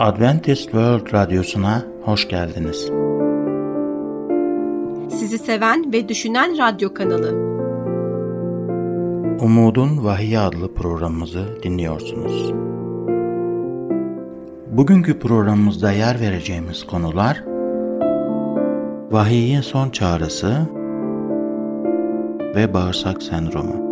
Adventist World Radyosu'na hoş geldiniz. Sizi seven ve düşünen radyo kanalı. Umudun Vahiy adlı programımızı dinliyorsunuz. Bugünkü programımızda yer vereceğimiz konular Vahiyin son çağrısı ve bağırsak sendromu.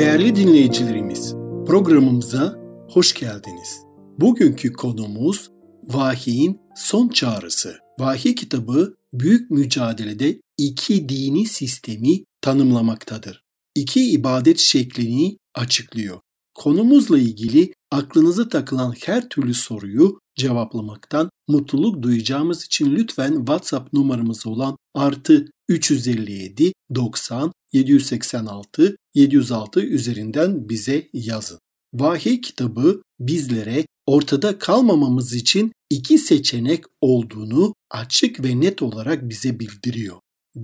Değerli dinleyicilerimiz, programımıza hoş geldiniz. Bugünkü konumuz Vahiyin son çağrısı. Vahiy kitabı büyük mücadelede iki dini sistemi tanımlamaktadır. İki ibadet şeklini açıklıyor. Konumuzla ilgili aklınıza takılan her türlü soruyu cevaplamaktan mutluluk duyacağımız için lütfen WhatsApp numaramız olan artı 357 90 786 706 üzerinden bize yazın. Vahiy kitabı bizlere ortada kalmamamız için iki seçenek olduğunu açık ve net olarak bize bildiriyor.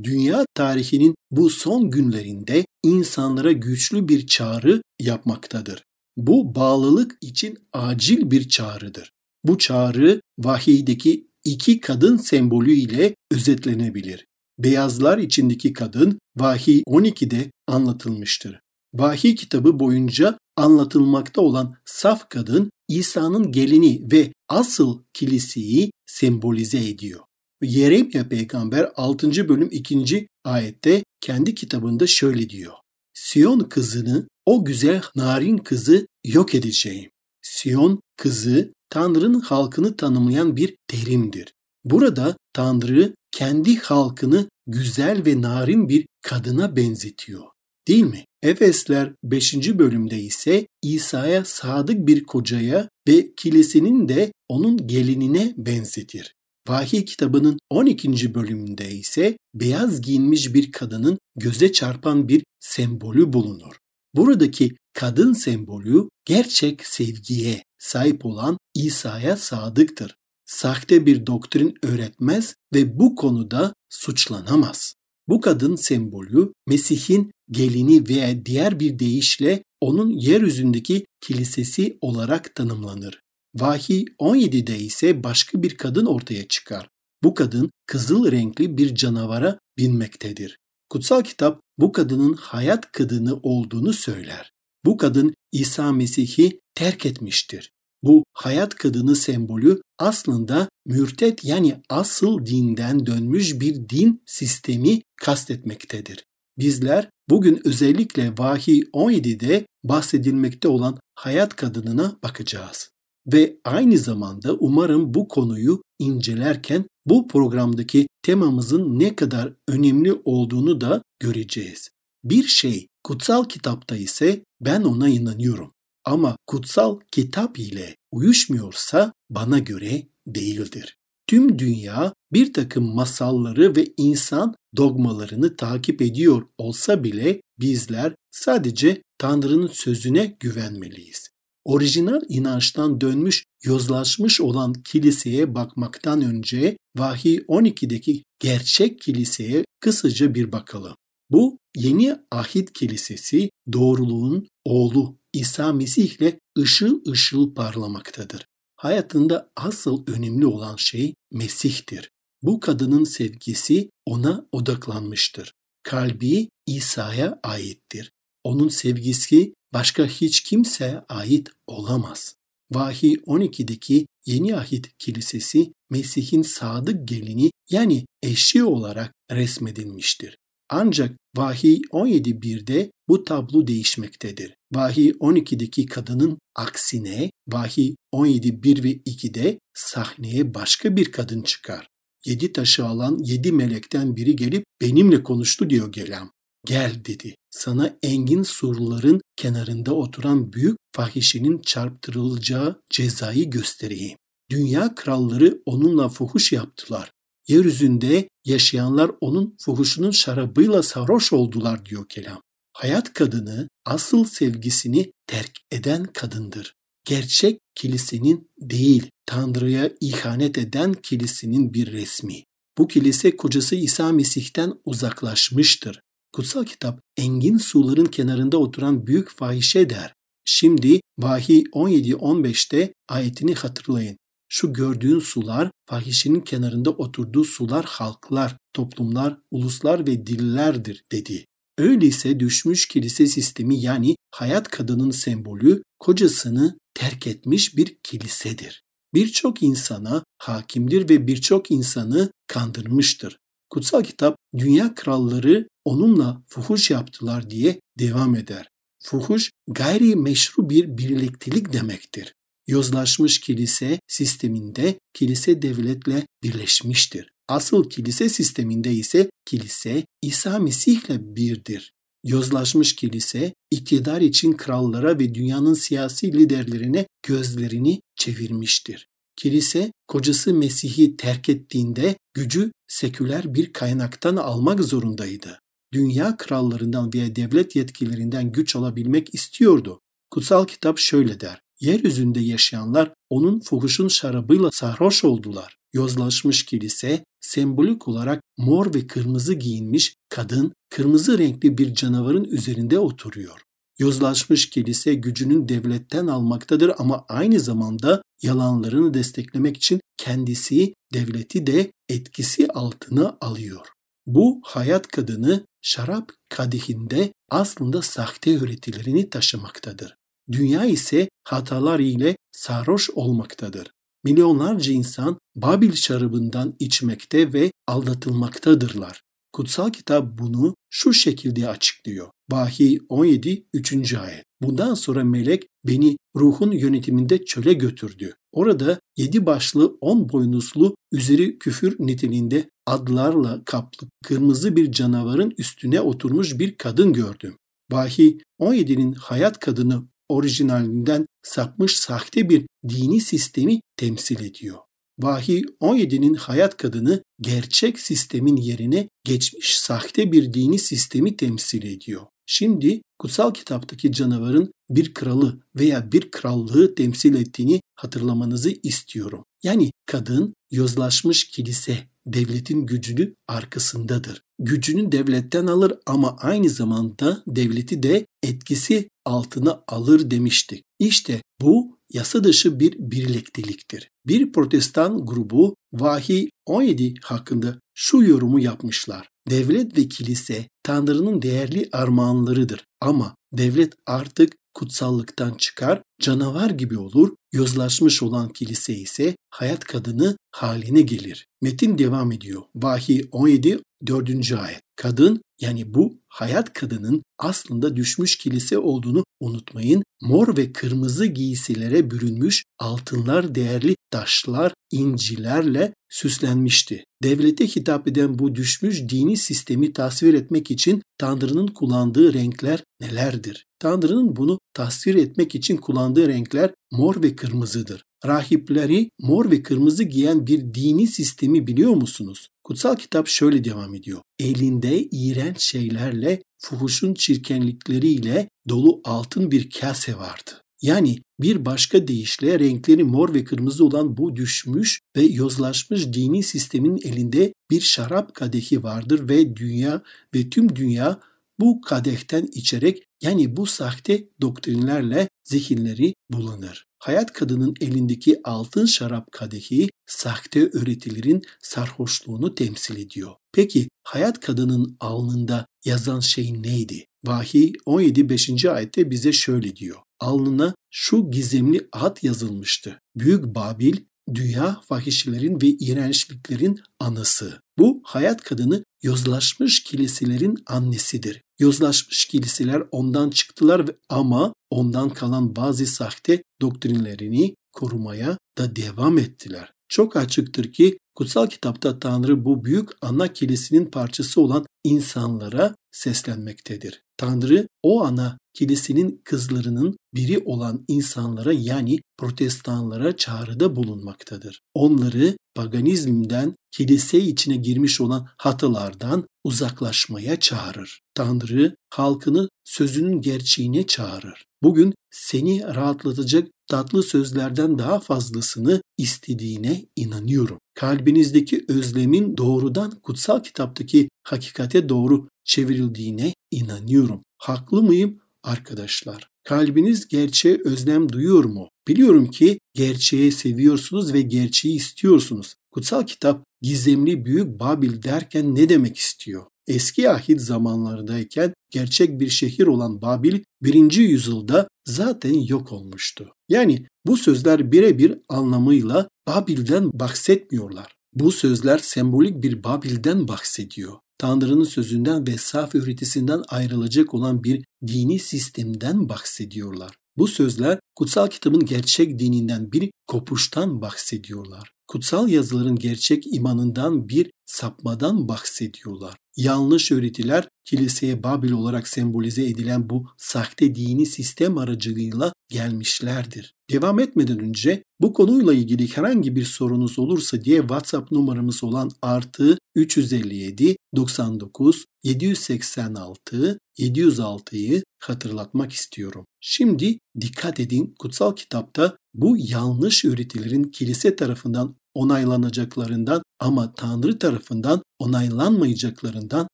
Dünya tarihinin bu son günlerinde insanlara güçlü bir çağrı yapmaktadır. Bu bağlılık için acil bir çağrıdır. Bu çağrı vahiydeki iki kadın sembolü ile özetlenebilir. Beyazlar içindeki kadın Vahiy 12'de anlatılmıştır. Vahiy kitabı boyunca anlatılmakta olan saf kadın İsa'nın gelini ve asıl kiliseyi sembolize ediyor. Yeremya peygamber 6. bölüm 2. ayette kendi kitabında şöyle diyor. Siyon kızını, o güzel narin kızı yok edeceğim. Siyon kızı Tanrı'nın halkını tanımlayan bir terimdir. Burada Tanrı kendi halkını güzel ve narin bir kadına benzetiyor. Değil mi? Efesler 5. bölümde ise İsa'ya sadık bir kocaya ve kilisinin de onun gelinine benzetir. Vahiy kitabının 12. bölümünde ise beyaz giyinmiş bir kadının göze çarpan bir sembolü bulunur. Buradaki kadın sembolü gerçek sevgiye sahip olan İsa'ya sadıktır. Sahte bir doktrin öğretmez ve bu konuda suçlanamaz. Bu kadın sembolü Mesih'in gelini veya diğer bir deyişle onun yeryüzündeki kilisesi olarak tanımlanır. Vahiy 17'de ise başka bir kadın ortaya çıkar. Bu kadın kızıl renkli bir canavara binmektedir. Kutsal kitap bu kadının hayat kadını olduğunu söyler. Bu kadın İsa Mesih'i terk etmiştir. Bu hayat kadını sembolü aslında mürtet yani asıl dinden dönmüş bir din sistemi kastetmektedir. Bizler bugün özellikle Vahiy 17'de bahsedilmekte olan hayat kadınına bakacağız. Ve aynı zamanda umarım bu konuyu incelerken bu programdaki temamızın ne kadar önemli olduğunu da göreceğiz. Bir şey kutsal kitapta ise ben ona inanıyorum. Ama kutsal kitap ile uyuşmuyorsa bana göre değildir. Tüm dünya bir takım masalları ve insan dogmalarını takip ediyor olsa bile bizler sadece Tanrı'nın sözüne güvenmeliyiz. Orijinal inançtan dönmüş, yozlaşmış olan kiliseye bakmaktan önce Vahiy 12'deki gerçek kiliseye kısaca bir bakalım. Bu yeni ahit kilisesi doğruluğun oğlu İsa Mesih ile ışıl ışıl parlamaktadır. Hayatında asıl önemli olan şey Mesih'tir. Bu kadının sevgisi ona odaklanmıştır. Kalbi İsa'ya aittir. Onun sevgisi başka hiç kimseye ait olamaz. Vahiy 12'deki Yeni Ahit Kilisesi Mesih'in sadık gelini yani eşi olarak resmedilmiştir. Ancak Vahiy 17.1'de bu tablo değişmektedir. Vahiy 12'deki kadının aksine Vahiy 17.1 ve 2'de sahneye başka bir kadın çıkar. Yedi taşı alan yedi melekten biri gelip benimle konuştu diyor Gelam. Gel dedi. Sana engin surların kenarında oturan büyük fahişenin çarptırılacağı cezayı göstereyim. Dünya kralları onunla fuhuş yaptılar. Yeryüzünde yaşayanlar onun fuhuşunun şarabıyla sarhoş oldular diyor kelam. Hayat kadını asıl sevgisini terk eden kadındır. Gerçek kilisenin değil, Tanrı'ya ihanet eden kilisenin bir resmi. Bu kilise kocası İsa Mesih'ten uzaklaşmıştır. Kutsal kitap engin suların kenarında oturan büyük fahişe der. Şimdi Vahiy 17-15'te ayetini hatırlayın. Şu gördüğün sular fahişenin kenarında oturduğu sular halklar, toplumlar, uluslar ve dillerdir dedi. Öyleyse düşmüş kilise sistemi yani hayat kadının sembolü kocasını terk etmiş bir kilisedir. Birçok insana hakimdir ve birçok insanı kandırmıştır. Kutsal kitap dünya kralları onunla fuhuş yaptılar diye devam eder. Fuhuş gayri meşru bir birliktelik demektir. Yozlaşmış kilise sisteminde kilise devletle birleşmiştir. Asıl kilise sisteminde ise kilise İsa Mesih'le birdir. Yozlaşmış kilise iktidar için krallara ve dünyanın siyasi liderlerine gözlerini çevirmiştir. Kilise kocası Mesih'i terk ettiğinde gücü seküler bir kaynaktan almak zorundaydı. Dünya krallarından veya devlet yetkililerinden güç alabilmek istiyordu. Kutsal kitap şöyle der. Yeryüzünde yaşayanlar onun fuhuşun şarabıyla sarhoş oldular. Yozlaşmış kilise sembolik olarak mor ve kırmızı giyinmiş kadın kırmızı renkli bir canavarın üzerinde oturuyor. Yozlaşmış kilise gücünün devletten almaktadır ama aynı zamanda yalanlarını desteklemek için kendisi devleti de etkisi altına alıyor. Bu hayat kadını şarap kadehinde aslında sahte öğretilerini taşımaktadır. Dünya ise hatalar ile sarhoş olmaktadır. Milyonlarca insan Babil şarabından içmekte ve aldatılmaktadırlar. Kutsal kitap bunu şu şekilde açıklıyor. Vahiy 17 3. ayet. Bundan sonra melek beni ruhun yönetiminde çöle götürdü. Orada yedi başlı on boynuzlu üzeri küfür niteliğinde adlarla kaplı kırmızı bir canavarın üstüne oturmuş bir kadın gördüm. Vahiy 17'nin hayat kadını orijinalinden sapmış sahte bir dini sistemi temsil ediyor. Vahiy 17'nin hayat kadını gerçek sistemin yerine geçmiş sahte bir dini sistemi temsil ediyor. Şimdi kutsal kitaptaki canavarın bir kralı veya bir krallığı temsil ettiğini hatırlamanızı istiyorum. Yani kadın yozlaşmış kilise devletin gücünü arkasındadır. Gücünü devletten alır ama aynı zamanda devleti de etkisi altına alır demiştik. İşte bu yasa dışı bir birlikteliktir. Bir protestan grubu Vahiy 17 hakkında şu yorumu yapmışlar. Devlet ve kilise Tanrı'nın değerli armağanlarıdır ama devlet artık kutsallıktan çıkar, canavar gibi olur, yozlaşmış olan kilise ise hayat kadını haline gelir. Metin devam ediyor. Vahiy 17 4. ayet. Kadın yani bu hayat kadının aslında düşmüş kilise olduğunu unutmayın. Mor ve kırmızı giysilere bürünmüş altınlar değerli taşlar, incilerle süslenmişti. Devlete hitap eden bu düşmüş dini sistemi tasvir etmek için Tanrı'nın kullandığı renkler nelerdir? Tanrı'nın bunu tasvir etmek için kullandığı renkler mor ve kırmızıdır. Rahipleri mor ve kırmızı giyen bir dini sistemi biliyor musunuz? Kutsal kitap şöyle devam ediyor. Elinde iğrenç şeylerle, fuhuşun çirkenlikleriyle dolu altın bir kase vardı. Yani bir başka deyişle renkleri mor ve kırmızı olan bu düşmüş ve yozlaşmış dini sistemin elinde bir şarap kadehi vardır ve dünya ve tüm dünya bu kadehten içerek yani bu sahte doktrinlerle zihinleri bulanır. Hayat kadının elindeki altın şarap kadehi sahte öğretilerin sarhoşluğunu temsil ediyor. Peki hayat kadının alnında yazan şey neydi? Vahiy 17 5. ayette bize şöyle diyor. Alnına şu gizemli ad yazılmıştı. Büyük Babil, dünya fahişelerin ve iğrençliklerin anası. Bu hayat kadını yozlaşmış kiliselerin annesidir. Yozlaşmış kiliseler ondan çıktılar ama ondan kalan bazı sahte doktrinlerini korumaya da devam ettiler. Çok açıktır ki kutsal kitapta Tanrı bu büyük ana kilisinin parçası olan insanlara seslenmektedir. Tanrı o ana kilisinin kızlarının biri olan insanlara yani protestanlara çağrıda bulunmaktadır. Onları paganizmden kilise içine girmiş olan hatalardan uzaklaşmaya çağırır. Tanrı halkını sözünün gerçeğine çağırır. Bugün seni rahatlatacak tatlı sözlerden daha fazlasını istediğine inanıyorum. Kalbinizdeki özlemin doğrudan kutsal kitaptaki hakikate doğru çevrildiğine inanıyorum. Haklı mıyım arkadaşlar? Kalbiniz gerçeğe özlem duyuyor mu? Biliyorum ki gerçeği seviyorsunuz ve gerçeği istiyorsunuz. Kutsal kitap gizemli büyük Babil derken ne demek istiyor? Eski ahit zamanlardayken gerçek bir şehir olan Babil 1. yüzyılda zaten yok olmuştu. Yani bu sözler birebir anlamıyla Babil'den bahsetmiyorlar. Bu sözler sembolik bir Babil'den bahsediyor. Tanrı'nın sözünden ve saf öğretisinden ayrılacak olan bir dini sistemden bahsediyorlar. Bu sözler kutsal kitabın gerçek dininden bir kopuştan bahsediyorlar. Kutsal yazıların gerçek imanından bir sapmadan bahsediyorlar. Yanlış öğretiler kiliseye Babil olarak sembolize edilen bu sahte dini sistem aracılığıyla gelmişlerdir. Devam etmeden önce bu konuyla ilgili herhangi bir sorunuz olursa diye WhatsApp numaramız olan artı 357 99 786 706'yı hatırlatmak istiyorum. Şimdi dikkat edin kutsal kitapta bu yanlış öğretilerin kilise tarafından onaylanacaklarından ama Tanrı tarafından onaylanmayacaklarından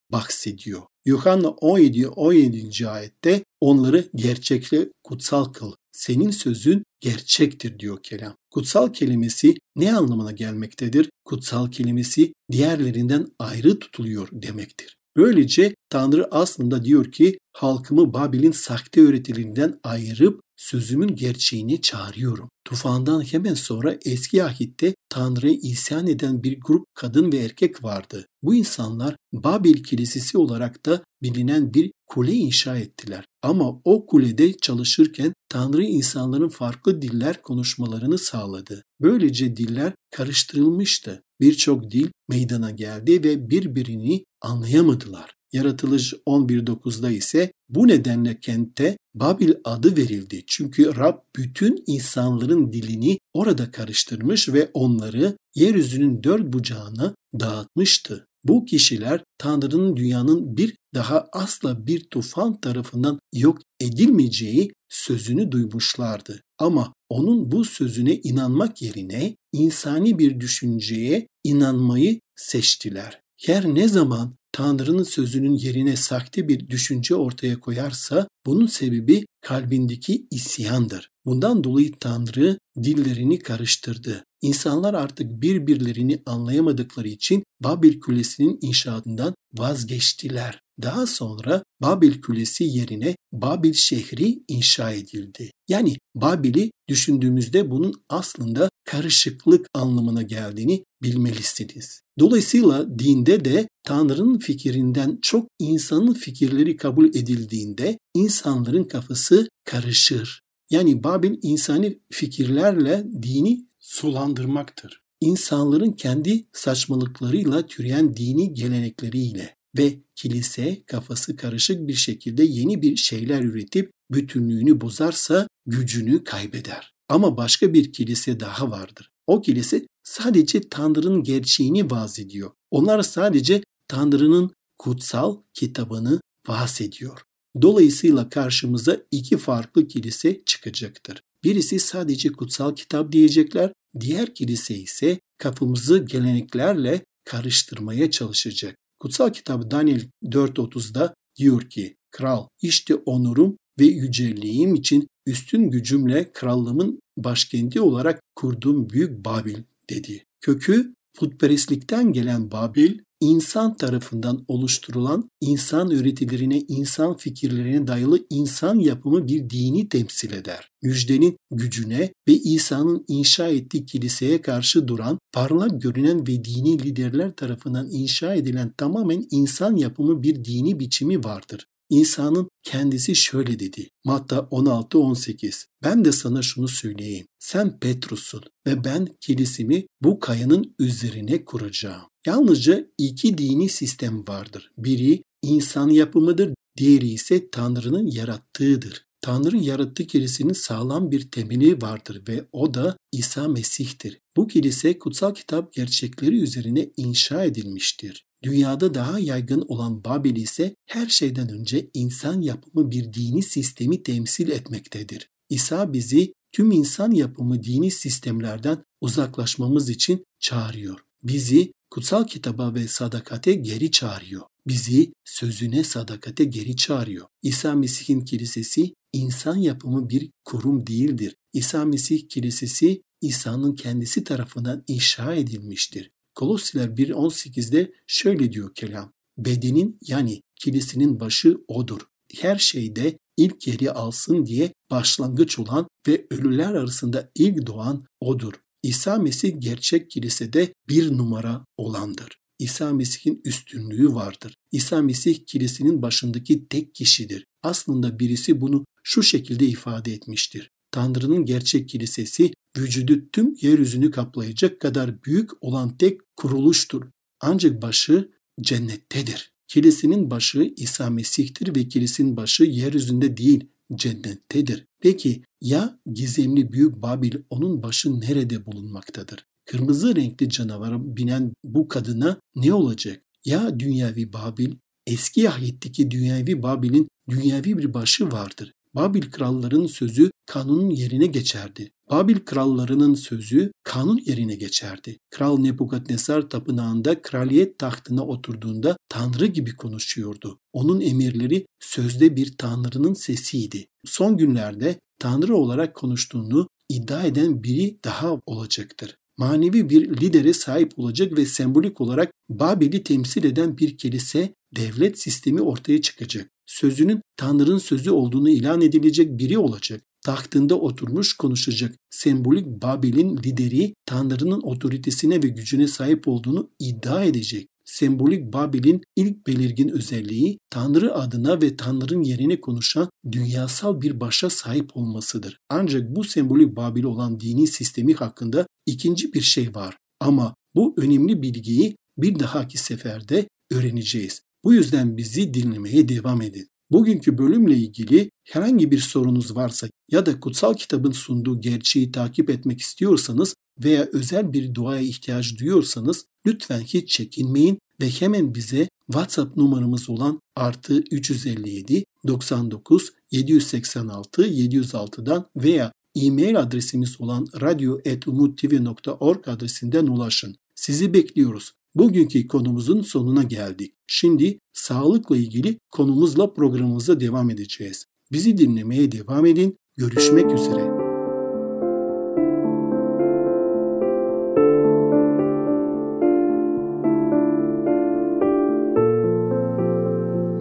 bahsediyor. Yuhanna 17 17. ayette onları gerçekle kutsal kıl. Senin sözün gerçektir diyor kelam. Kutsal kelimesi ne anlamına gelmektedir? Kutsal kelimesi diğerlerinden ayrı tutuluyor demektir. Böylece Tanrı aslında diyor ki halkımı Babil'in sahte öğretilerinden ayırıp sözümün gerçeğini çağırıyorum. Tufandan hemen sonra eski ahitte Tanrı'ya isyan eden bir grup kadın ve erkek vardı. Bu insanlar Babil Kilisesi olarak da bilinen bir kule inşa ettiler. Ama o kulede çalışırken Tanrı insanların farklı diller konuşmalarını sağladı. Böylece diller karıştırılmıştı. Birçok dil meydana geldi ve birbirini anlayamadılar. Yaratılış 11.9'da ise bu nedenle kente Babil adı verildi. Çünkü Rab bütün insanların dilini orada karıştırmış ve onları yeryüzünün dört bucağına dağıtmıştı. Bu kişiler Tanrı'nın dünyanın bir daha asla bir tufan tarafından yok edilmeyeceği sözünü duymuşlardı. Ama onun bu sözüne inanmak yerine insani bir düşünceye inanmayı seçtiler. Her ne zaman Tanrı'nın sözünün yerine sahte bir düşünce ortaya koyarsa bunun sebebi kalbindeki isyandır. Bundan dolayı Tanrı dillerini karıştırdı. İnsanlar artık birbirlerini anlayamadıkları için Babil Kulesi'nin inşaatından vazgeçtiler. Daha sonra Babil Kulesi yerine Babil şehri inşa edildi. Yani Babil'i düşündüğümüzde bunun aslında karışıklık anlamına geldiğini bilmelisiniz. Dolayısıyla dinde de Tanrı'nın fikrinden çok insanın fikirleri kabul edildiğinde insanların kafası karışır. Yani Babil insani fikirlerle dini sulandırmaktır. İnsanların kendi saçmalıklarıyla türeyen dini gelenekleriyle ve kilise kafası karışık bir şekilde yeni bir şeyler üretip bütünlüğünü bozarsa gücünü kaybeder. Ama başka bir kilise daha vardır. O kilise sadece Tanrı'nın gerçeğini vaaz ediyor. Onlar sadece Tanrı'nın kutsal kitabını vaaz ediyor. Dolayısıyla karşımıza iki farklı kilise çıkacaktır. Birisi sadece kutsal kitap diyecekler, diğer kilise ise kafamızı geleneklerle karıştırmaya çalışacak. Kutsal kitap Daniel 4.30'da diyor ki, Kral işte onurum ve yücelliğim için üstün gücümle krallığımın başkenti olarak kurduğum büyük Babil dedi. Kökü putperestlikten gelen Babil, insan tarafından oluşturulan insan öğretilerine, insan fikirlerine dayalı insan yapımı bir dini temsil eder. Müjdenin gücüne ve İsa'nın inşa ettiği kiliseye karşı duran, parlak görünen ve dini liderler tarafından inşa edilen tamamen insan yapımı bir dini biçimi vardır. İsa'nın kendisi şöyle dedi. Matta 16-18 Ben de sana şunu söyleyeyim. Sen Petrus'sun ve ben kilisimi bu kayanın üzerine kuracağım. Yalnızca iki dini sistem vardır. Biri insan yapımıdır, diğeri ise Tanrı'nın yarattığıdır. Tanrı yarattığı kilisinin sağlam bir temeli vardır ve o da İsa Mesih'tir. Bu kilise kutsal kitap gerçekleri üzerine inşa edilmiştir. Dünyada daha yaygın olan Babil ise her şeyden önce insan yapımı bir dini sistemi temsil etmektedir. İsa bizi tüm insan yapımı dini sistemlerden uzaklaşmamız için çağırıyor. Bizi kutsal kitaba ve sadakate geri çağırıyor. bizi sözüne sadakate geri çağırıyor. İsa Mesih'in kilisesi insan yapımı bir kurum değildir. İsa Mesih kilisesi İsa'nın kendisi tarafından inşa edilmiştir. Kolosiler 1.18'de şöyle diyor kelam. Bedenin yani kilisinin başı odur. Her şeyde ilk yeri alsın diye başlangıç olan ve ölüler arasında ilk doğan odur. İsa Mesih gerçek kilisede bir numara olandır. İsa Mesih'in üstünlüğü vardır. İsa Mesih kilisinin başındaki tek kişidir. Aslında birisi bunu şu şekilde ifade etmiştir. Tanrı'nın gerçek kilisesi vücudu tüm yeryüzünü kaplayacak kadar büyük olan tek kuruluştur. Ancak başı cennettedir. Kilisinin başı İsa Mesih'tir ve kilisin başı yeryüzünde değil cennettedir. Peki ya gizemli büyük Babil onun başı nerede bulunmaktadır? Kırmızı renkli canavara binen bu kadına ne olacak? Ya dünyavi Babil, eski ahitteki dünyavi Babil'in dünyavi bir başı vardır. Babil krallarının sözü kanunun yerine geçerdi. Babil krallarının sözü kanun yerine geçerdi. Kral Nebukadnesar tapınağında kraliyet tahtına oturduğunda tanrı gibi konuşuyordu. Onun emirleri sözde bir tanrının sesiydi. Son günlerde tanrı olarak konuştuğunu iddia eden biri daha olacaktır. Manevi bir lidere sahip olacak ve sembolik olarak Babil'i temsil eden bir kilise, devlet sistemi ortaya çıkacak sözünün Tanrı'nın sözü olduğunu ilan edilecek biri olacak. Tahtında oturmuş konuşacak. Sembolik Babil'in lideri Tanrı'nın otoritesine ve gücüne sahip olduğunu iddia edecek. Sembolik Babil'in ilk belirgin özelliği Tanrı adına ve Tanrı'nın yerine konuşan dünyasal bir başa sahip olmasıdır. Ancak bu sembolik Babil olan dini sistemi hakkında ikinci bir şey var. Ama bu önemli bilgiyi bir dahaki seferde öğreneceğiz. Bu yüzden bizi dinlemeye devam edin. Bugünkü bölümle ilgili herhangi bir sorunuz varsa ya da kutsal kitabın sunduğu gerçeği takip etmek istiyorsanız veya özel bir duaya ihtiyaç duyuyorsanız lütfen hiç çekinmeyin ve hemen bize WhatsApp numaramız olan artı 357 99 786 706'dan veya e-mail adresimiz olan radyo.umuttv.org adresinden ulaşın. Sizi bekliyoruz. Bugünkü konumuzun sonuna geldik. Şimdi sağlıkla ilgili konumuzla programımıza devam edeceğiz. Bizi dinlemeye devam edin. Görüşmek üzere.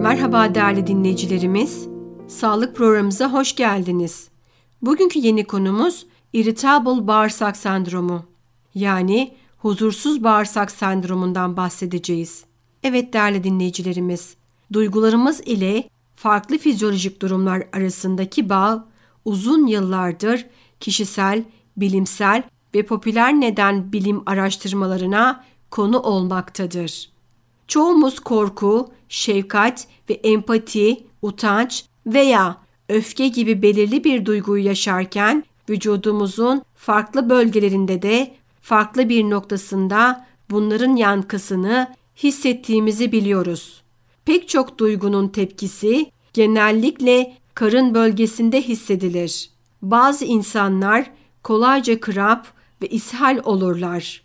Merhaba değerli dinleyicilerimiz. Sağlık programımıza hoş geldiniz. Bugünkü yeni konumuz irritable bağırsak sendromu. Yani huzursuz bağırsak sendromundan bahsedeceğiz. Evet değerli dinleyicilerimiz, duygularımız ile farklı fizyolojik durumlar arasındaki bağ uzun yıllardır kişisel, bilimsel ve popüler neden bilim araştırmalarına konu olmaktadır. Çoğumuz korku, şefkat ve empati, utanç veya öfke gibi belirli bir duyguyu yaşarken vücudumuzun farklı bölgelerinde de farklı bir noktasında bunların yankısını hissettiğimizi biliyoruz. Pek çok duygunun tepkisi genellikle karın bölgesinde hissedilir. Bazı insanlar kolayca kramp ve ishal olurlar.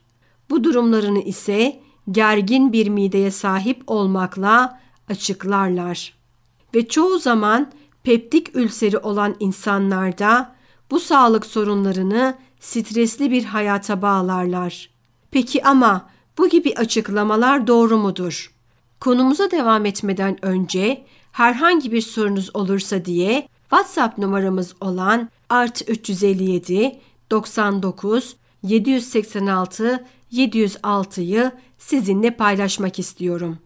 Bu durumlarını ise gergin bir mideye sahip olmakla açıklarlar. Ve çoğu zaman peptik ülseri olan insanlarda bu sağlık sorunlarını stresli bir hayata bağlarlar. Peki ama bu gibi açıklamalar doğru mudur? Konumuza devam etmeden önce herhangi bir sorunuz olursa diye WhatsApp numaramız olan artı 357 99 786 706'yı sizinle paylaşmak istiyorum.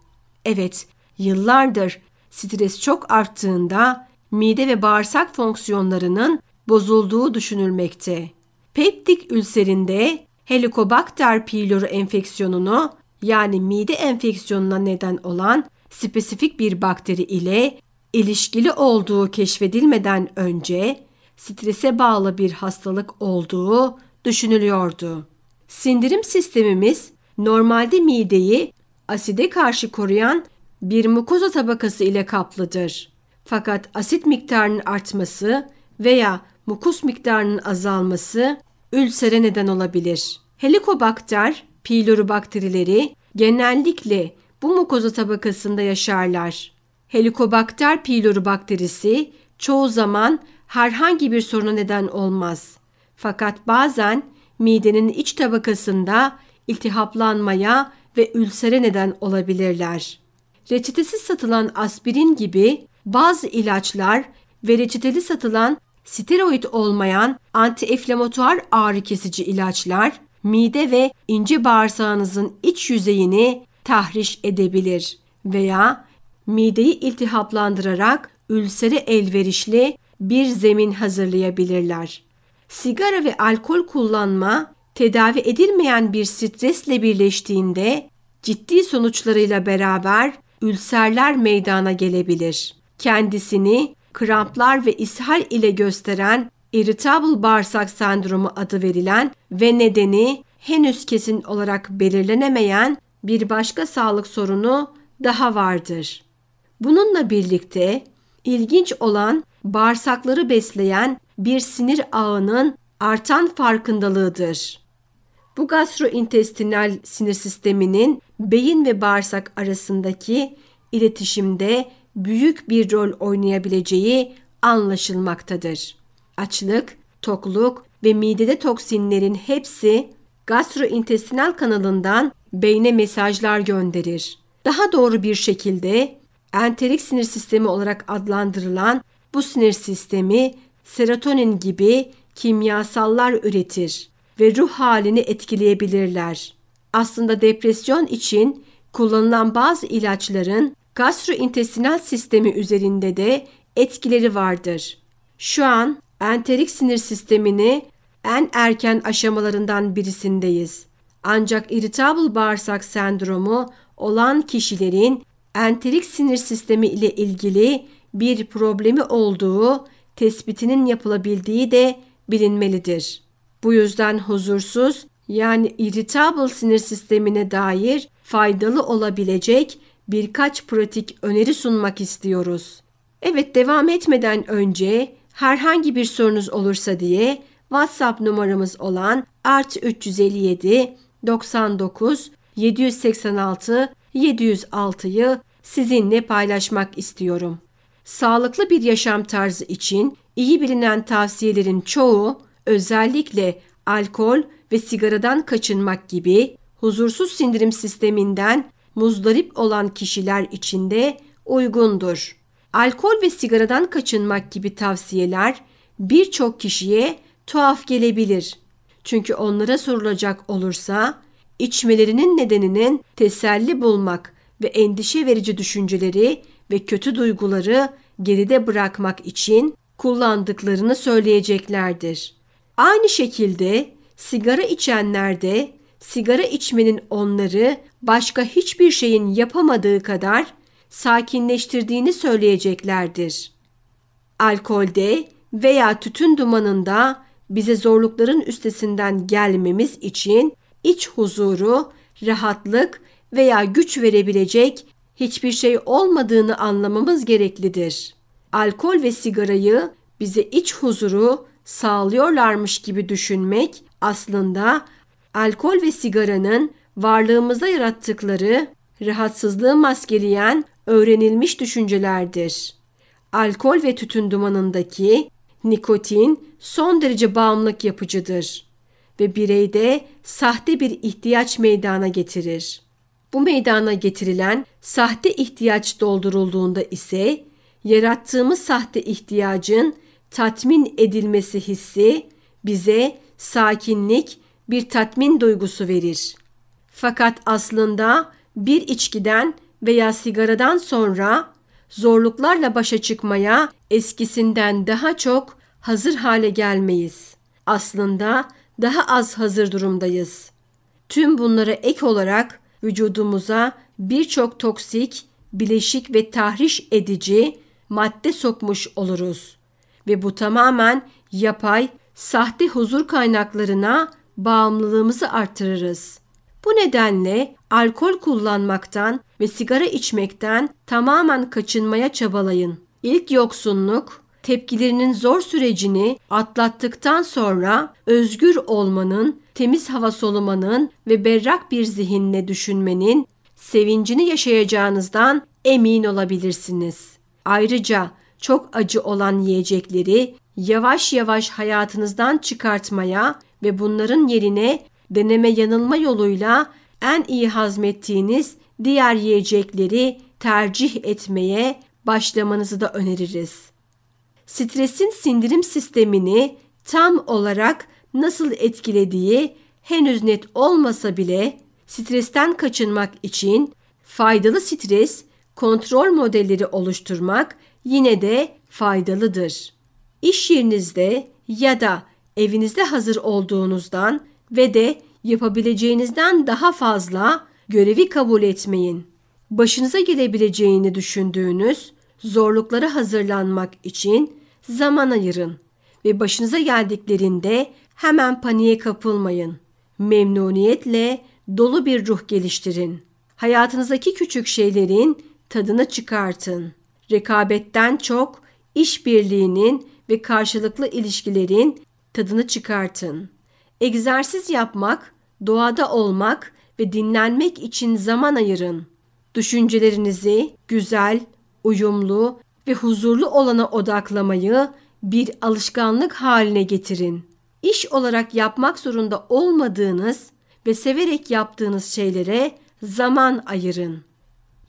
Evet, yıllardır stres çok arttığında mide ve bağırsak fonksiyonlarının bozulduğu düşünülmekte. Peptik ülserinde Helicobacter pylori enfeksiyonunu yani mide enfeksiyonuna neden olan spesifik bir bakteri ile ilişkili olduğu keşfedilmeden önce strese bağlı bir hastalık olduğu düşünülüyordu. Sindirim sistemimiz normalde mideyi aside karşı koruyan bir mukoza tabakası ile kaplıdır. Fakat asit miktarının artması veya mukus miktarının azalması ülsere neden olabilir. Helikobakter pylori bakterileri genellikle bu mukoza tabakasında yaşarlar. Helicobacter pylori bakterisi çoğu zaman herhangi bir soruna neden olmaz. Fakat bazen midenin iç tabakasında iltihaplanmaya ve ülsere neden olabilirler. Reçetesiz satılan aspirin gibi bazı ilaçlar ve reçeteli satılan steroid olmayan antiinflamatuar ağrı kesici ilaçlar mide ve ince bağırsağınızın iç yüzeyini tahriş edebilir veya mideyi iltihaplandırarak ülsere elverişli bir zemin hazırlayabilirler. Sigara ve alkol kullanma tedavi edilmeyen bir stresle birleştiğinde ciddi sonuçlarıyla beraber ülserler meydana gelebilir. Kendisini kramplar ve ishal ile gösteren irritable bağırsak sendromu adı verilen ve nedeni henüz kesin olarak belirlenemeyen bir başka sağlık sorunu daha vardır. Bununla birlikte ilginç olan bağırsakları besleyen bir sinir ağının artan farkındalığıdır. Bu gastrointestinal sinir sisteminin beyin ve bağırsak arasındaki iletişimde büyük bir rol oynayabileceği anlaşılmaktadır. Açlık, tokluk ve midede toksinlerin hepsi gastrointestinal kanalından beyne mesajlar gönderir. Daha doğru bir şekilde enterik sinir sistemi olarak adlandırılan bu sinir sistemi serotonin gibi kimyasallar üretir ve ruh halini etkileyebilirler. Aslında depresyon için kullanılan bazı ilaçların gastrointestinal sistemi üzerinde de etkileri vardır. Şu an enterik sinir sistemini en erken aşamalarından birisindeyiz. Ancak irritable bağırsak sendromu olan kişilerin enterik sinir sistemi ile ilgili bir problemi olduğu tespitinin yapılabildiği de bilinmelidir. Bu yüzden huzursuz yani irritable sinir sistemine dair faydalı olabilecek birkaç pratik öneri sunmak istiyoruz. Evet devam etmeden önce herhangi bir sorunuz olursa diye WhatsApp numaramız olan artı 357 99 786 706'yı sizinle paylaşmak istiyorum. Sağlıklı bir yaşam tarzı için iyi bilinen tavsiyelerin çoğu özellikle alkol ve sigaradan kaçınmak gibi huzursuz sindirim sisteminden muzdarip olan kişiler için de uygundur. Alkol ve sigaradan kaçınmak gibi tavsiyeler birçok kişiye tuhaf gelebilir. Çünkü onlara sorulacak olursa içmelerinin nedeninin teselli bulmak ve endişe verici düşünceleri ve kötü duyguları geride bırakmak için kullandıklarını söyleyeceklerdir. Aynı şekilde sigara içenler de sigara içmenin onları başka hiçbir şeyin yapamadığı kadar sakinleştirdiğini söyleyeceklerdir. Alkolde veya tütün dumanında bize zorlukların üstesinden gelmemiz için iç huzuru, rahatlık veya güç verebilecek hiçbir şey olmadığını anlamamız gereklidir. Alkol ve sigarayı bize iç huzuru sağlıyorlarmış gibi düşünmek aslında alkol ve sigaranın varlığımızda yarattıkları rahatsızlığı maskeleyen öğrenilmiş düşüncelerdir. Alkol ve tütün dumanındaki nikotin son derece bağımlılık yapıcıdır ve bireyde sahte bir ihtiyaç meydana getirir. Bu meydana getirilen sahte ihtiyaç doldurulduğunda ise yarattığımız sahte ihtiyacın tatmin edilmesi hissi bize sakinlik, bir tatmin duygusu verir. Fakat aslında bir içkiden veya sigaradan sonra zorluklarla başa çıkmaya eskisinden daha çok hazır hale gelmeyiz. Aslında daha az hazır durumdayız. Tüm bunlara ek olarak vücudumuza birçok toksik, bileşik ve tahriş edici madde sokmuş oluruz ve bu tamamen yapay, sahte huzur kaynaklarına bağımlılığımızı artırırız. Bu nedenle alkol kullanmaktan ve sigara içmekten tamamen kaçınmaya çabalayın. İlk yoksunluk, tepkilerinin zor sürecini atlattıktan sonra özgür olmanın, temiz hava solumanın ve berrak bir zihinle düşünmenin sevincini yaşayacağınızdan emin olabilirsiniz. Ayrıca çok acı olan yiyecekleri yavaş yavaş hayatınızdan çıkartmaya ve bunların yerine deneme yanılma yoluyla en iyi hazmettiğiniz diğer yiyecekleri tercih etmeye başlamanızı da öneririz. Stresin sindirim sistemini tam olarak nasıl etkilediği henüz net olmasa bile stresten kaçınmak için faydalı stres kontrol modelleri oluşturmak yine de faydalıdır. İş yerinizde ya da evinizde hazır olduğunuzdan ve de yapabileceğinizden daha fazla görevi kabul etmeyin. Başınıza gelebileceğini düşündüğünüz zorluklara hazırlanmak için zaman ayırın ve başınıza geldiklerinde hemen paniğe kapılmayın. Memnuniyetle dolu bir ruh geliştirin. Hayatınızdaki küçük şeylerin tadını çıkartın. Rekabetten çok işbirliğinin ve karşılıklı ilişkilerin tadını çıkartın. Egzersiz yapmak, doğada olmak ve dinlenmek için zaman ayırın. Düşüncelerinizi güzel, uyumlu ve huzurlu olana odaklamayı bir alışkanlık haline getirin. İş olarak yapmak zorunda olmadığınız ve severek yaptığınız şeylere zaman ayırın.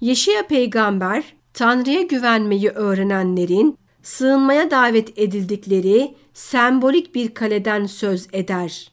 Yeşaya peygamber Tanrı'ya güvenmeyi öğrenenlerin sığınmaya davet edildikleri sembolik bir kaleden söz eder.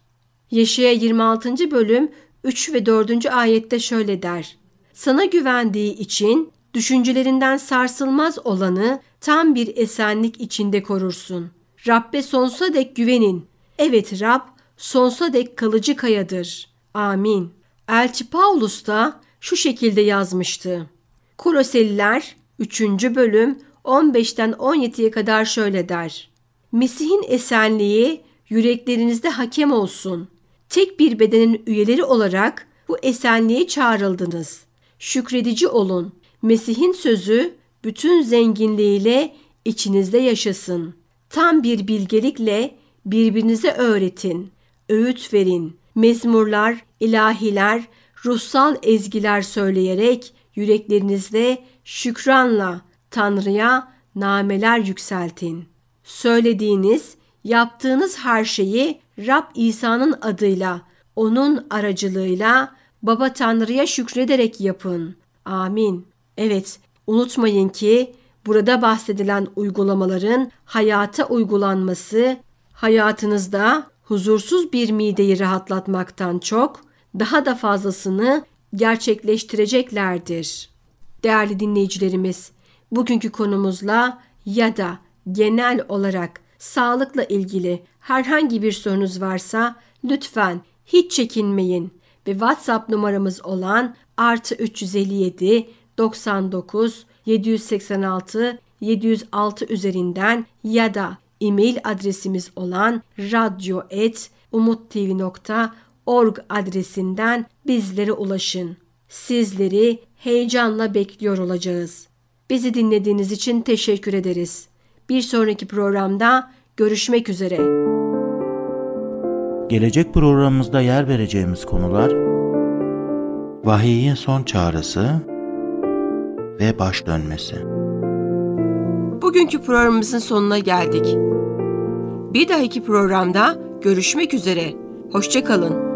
Yeşaya 26. bölüm 3 ve 4. ayette şöyle der. Sana güvendiği için düşüncelerinden sarsılmaz olanı tam bir esenlik içinde korursun. Rabbe sonsuza dek güvenin. Evet Rab sonsuza dek kalıcı kayadır. Amin. Elçi Paulus da şu şekilde yazmıştı. Koloseliler 3. bölüm 15'ten 17'ye kadar şöyle der. Mesih'in esenliği yüreklerinizde hakem olsun. Tek bir bedenin üyeleri olarak bu esenliğe çağrıldınız. Şükredici olun. Mesih'in sözü bütün zenginliğiyle içinizde yaşasın. Tam bir bilgelikle birbirinize öğretin, öğüt verin. Mezmurlar, ilahiler, ruhsal ezgiler söyleyerek yüreklerinizde şükranla Tanrı'ya nameler yükseltin. Söylediğiniz, yaptığınız her şeyi Rab İsa'nın adıyla, onun aracılığıyla Baba Tanrı'ya şükrederek yapın. Amin. Evet, unutmayın ki burada bahsedilen uygulamaların hayata uygulanması hayatınızda huzursuz bir mideyi rahatlatmaktan çok daha da fazlasını gerçekleştireceklerdir. Değerli dinleyicilerimiz, bugünkü konumuzla ya da genel olarak sağlıkla ilgili herhangi bir sorunuz varsa lütfen hiç çekinmeyin ve WhatsApp numaramız olan artı 357 99 786 706 üzerinden ya da e-mail adresimiz olan radyo.umuttv.org adresinden bizlere ulaşın. Sizleri heyecanla bekliyor olacağız. Bizi dinlediğiniz için teşekkür ederiz. Bir sonraki programda görüşmek üzere. Gelecek programımızda yer vereceğimiz konular Vahiyin son çağrısı ve baş dönmesi. Bugünkü programımızın sonuna geldik. Bir dahaki programda görüşmek üzere. Hoşçakalın.